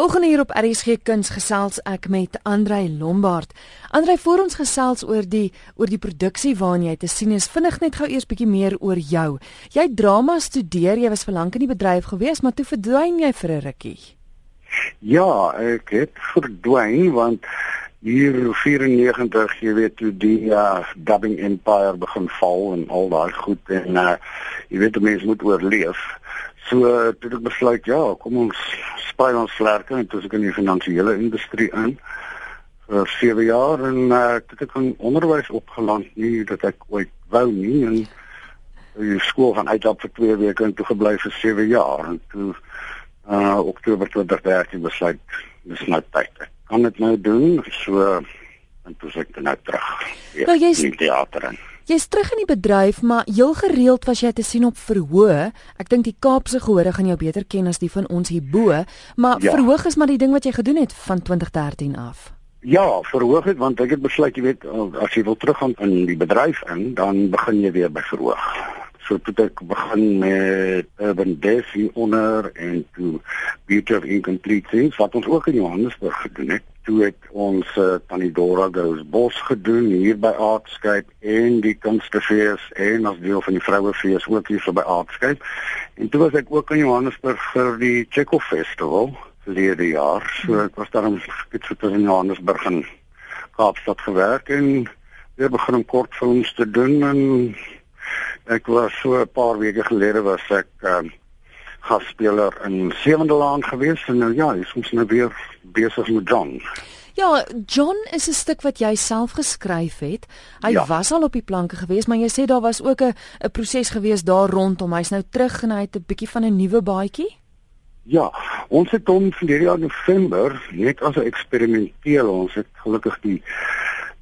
Volgende hier op RSG Kuns gesels ek met Andrei Lombard. Andrei, voor ons gesels oor die oor die produksie waarna jy te sien is, vinnig net gou eers bietjie meer oor jou. Jy drama studeer, jy was vir lank in die bedryf gewees, maar toe verdwyn jy vir 'n rukkie. Ja, ek het verdwyn want hier 94, jy weet toe die uh, dubbing empire begin val en al daai goed en uh, jy weet mense moet oorleef. So toe ek besluit ja, kom ons speel ons vlerke en toe ek in die finansiële industrie in vir 7 jaar en uh, toe ek in onderwys opgeland nie dat ek ooit wou nie en die skool gaan uitop vir 2 weke en toe gebly vir 7 jaar en toe uh Oktober 2013 besluit dis nou tyd. Kan dit nou doen so en toe ek nou terug. Ja, nou, jy's in teater en Jy's terug in die bedryf, maar heel gereeld was jy te sien op verhoog. Ek dink die Kaapse gehore gaan jou beter ken as die van ons hierbo, maar ja. verhoog is maar die ding wat jy gedoen het van 2013 af. Ja, verhoog het want ek het besluit jy weet as jy wil teruggaan in die bedryf in, dan begin jy weer by verhoog so toe ek begin met urban desi onder en toe beauty of incomplete things wat ons ook in Johannesburg gedoen het toe het ons uh, tannie Dora Gous Bos gedoen hier by Artscape en die kunstefees en as deel van die vrouefees ook hier so by Artscape en toe was ek ook in Johannesburg vir die Checo Festival verlede jaar. So ek was daar om iets te doen in Johannesburg en Kaapstad gewerk en weer begin om kortfilms te doen en Ek was so 'n paar weke gelede was ek um, gasspeler in Sewende Laan gewees en nou ja, ek is nou weer besig met John. Ja, John is 'n stuk wat jy self geskryf het. Hy ja. was al op die planke gewees, maar jy sê daar was ook 'n 'n proses gewees daar rondom. Hy's nou terug en hy het 'n bietjie van 'n nuwe baadjie. Ja, ons het hom verlede jaar November net as 'n eksperimenteel, ons het gelukkig die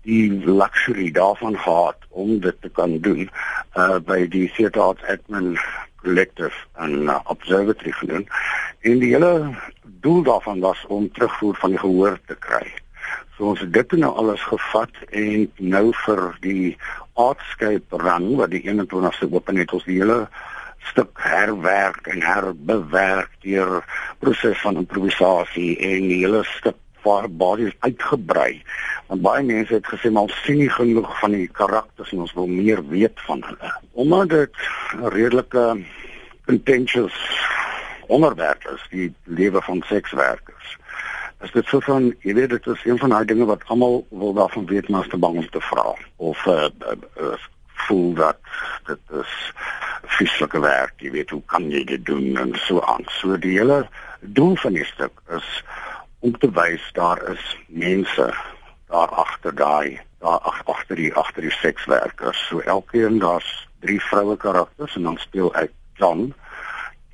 die luxury daarvan gehad om dit te kan doen uh by die Theatre Arts Admin Collective en uh, Observatory gedoen. En die hele doel daarvan was om terugvoer van die gehoor te kry. So ons het dit nou alles gevat en nou vir die Artscape run wat die 21ste open het ons die hele stuk herwerk en herbewerk deur proses van improvisasie en die hele stuk waar bodies uitgebrei. Want baie mense het gesê maar ons sien nie genoeg van die karakters en ons wil meer weet van hulle. Omdat dit 'n redelike contentious onderwerp is, die lewe van sekswerkers. Is dit so van, jy weet dit is een van daai dinge wat almal wil daarvan weet maar is te bang om te vra of uh, uh, uh, voel dat dit is fisieke werk, jy weet hoe kan jy dit doen en so aan. So die hele doel van die stuk is om te wys daar is mense daar agter daai daar agter die agter die sekswerkers. So elkeen daar's drie vroue karakters en dan speel ek John.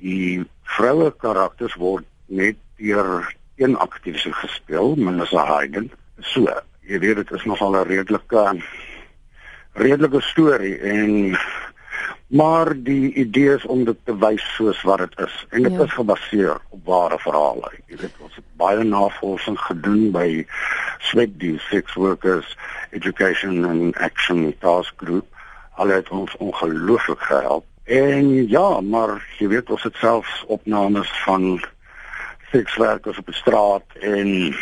Die vroue karakters word net deur een aktrise gespeel, Melissa Hayden. So, jy weet dit is nogal 'n redelike redelike storie en maar die idee is om dit te wys soos wat dit is en dit ja. is gebaseer op ware verhale. Jy weet ons het baie navorsing gedoen by Sweat the Sex Workers Education and Action Task Group. Hulle het ons ongelooflik gehelp. En ja, maar jy weet ons het selfs opnames van sekswerkers op die straat en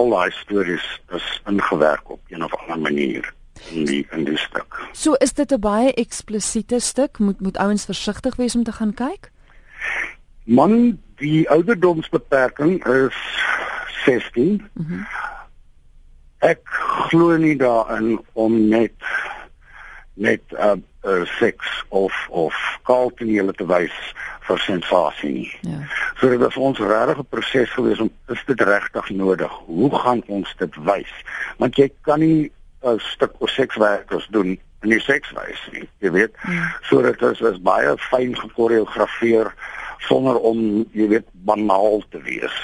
al daai stories is ingewerk op een of ander manier in die in die stuk. So is dit 'n baie eksplisiete stuk. Moet moet ouens versigtig wees om te gaan kyk? Man, die ouderdomsbeperking is 16. Mm -hmm. Ek glo nie daarin om net net uh, uh, seks of of kaltenele te wys vir sensasie nie. Ja. So dit was ons regte proses gewees om is dit regtig nodig? Hoe gaan ons dit wys? Want jy kan nie 'n stuk of sekswerkers doen in die sekswys nie. Jy weet, hmm. so dit is is baie fyn gekoreografeer sonder om jy weet banaal te wees.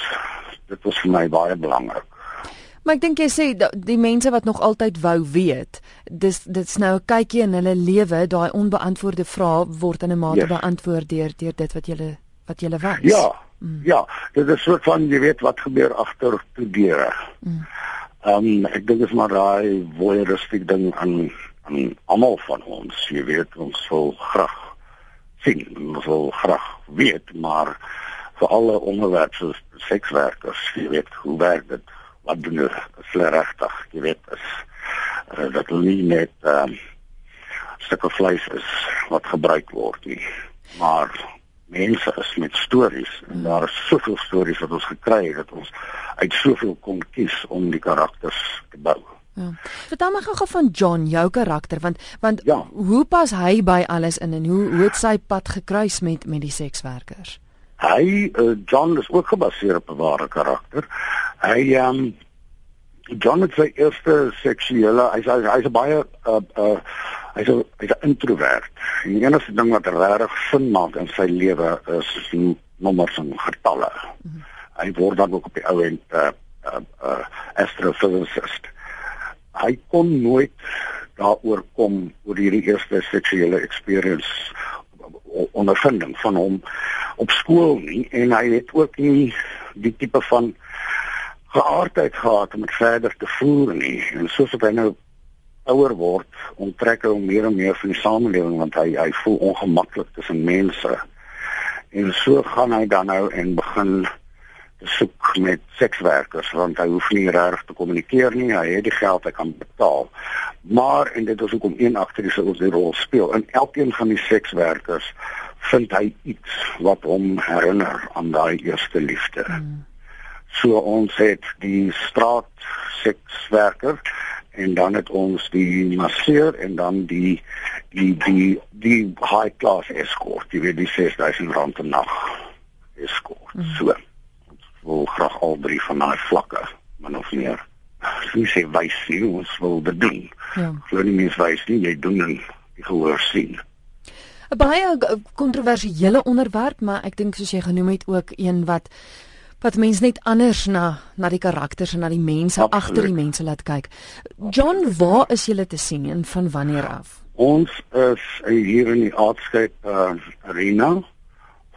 Dit was vir my baie belangrik. Maar ek dink jy sê die mense wat nog altyd wou weet, dis dit's nou 'n kykie in hulle lewe, daai onbeantwoorde vrae word in 'n mate yes. beantwoord deur deur dit wat jy wat jy wys. Ja. Mm. Ja, dit is soort van jy weet wat gebeur agter toe deure. Mm. Ehm um, ek dink dit is maar daai voyeuristiek ding aan aan almal van ons. Jy weet ons wil graag sien, ons wil graag weet, maar vir alle onderwerpe sekswerkers, jy weet hoe werk dit? Wat doen hulle? Is hulle regtig? Jy weet is uh, dat hulle nie net ehm uh, stukke vleis is wat gebruik word nie. Maar mense is met stories en daar is soveel stories wat ons gekry het dat ons uit soveel kon kies om die karakters te bou. Ja. Vertel my gou-gou van John, jou karakter, want want ja. hoe pas hy by alles in en hoe hoe het sy pad gekruis met met die sekswerkers? Hy uh, John is ook gebaseer op 'n ware karakter. Hy um, John het sy eerste seksuele hy's hy's 'n baie uh uh hy's 'n hy's 'n introwert. En die enigste ding wat regtig sin maak in sy lewe is nommers en getalle. Mm -hmm. Hy word dan ook op die ou end 'n uh, uh, uh, astrophysicist hy kon nooit daaroor kom oor hierdie eerste seksuele experience ondervinding van hom op skool nie en hy het ook nie die tipe van geaardheid gehad om dit verder te voer nie en soos hy nou ouer word onttrek hy meer en meer van die samelewing want hy hy voel ongemaklik tussen mense. En so gaan hy dan nou en begin soek met sekswerkers want hy hoef nie regtig te kommunikeer nie hy het die geld hy kan betaal. Maar en dit is ook om een aktrise ook die rol speel en elkeen van die sekswerkers vind hy iets wat hom herinner aan daai eerste liefde. Mm. so ons het die straat sekswerker en dan het ons die masseur en dan die die die die high class escort die weet die 6000 rand 'n nag escort. Mm. so wil graag al drie van daai vlakke min of meer nie sê wys nie ons wil dit doen ja. Glo nie mens wys nie jy doen en jy gehoor sien. 'n baie kontroversiële onderwerp maar ek dink soos jy genoem het ook een wat wat mense net anders na na die karakters en na die mense agter die mense laat kyk. John, waar is jy te sien en van wanneer af? Ons is hier in die Aardskep uh, Arena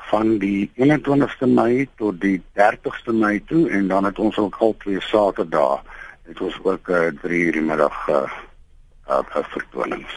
van die 21ste Mei tot die 30ste Mei toe en dan het ons ook al twee Saterdae het ons ook 'n uh, 3 uur middag uh, uh, vertonings.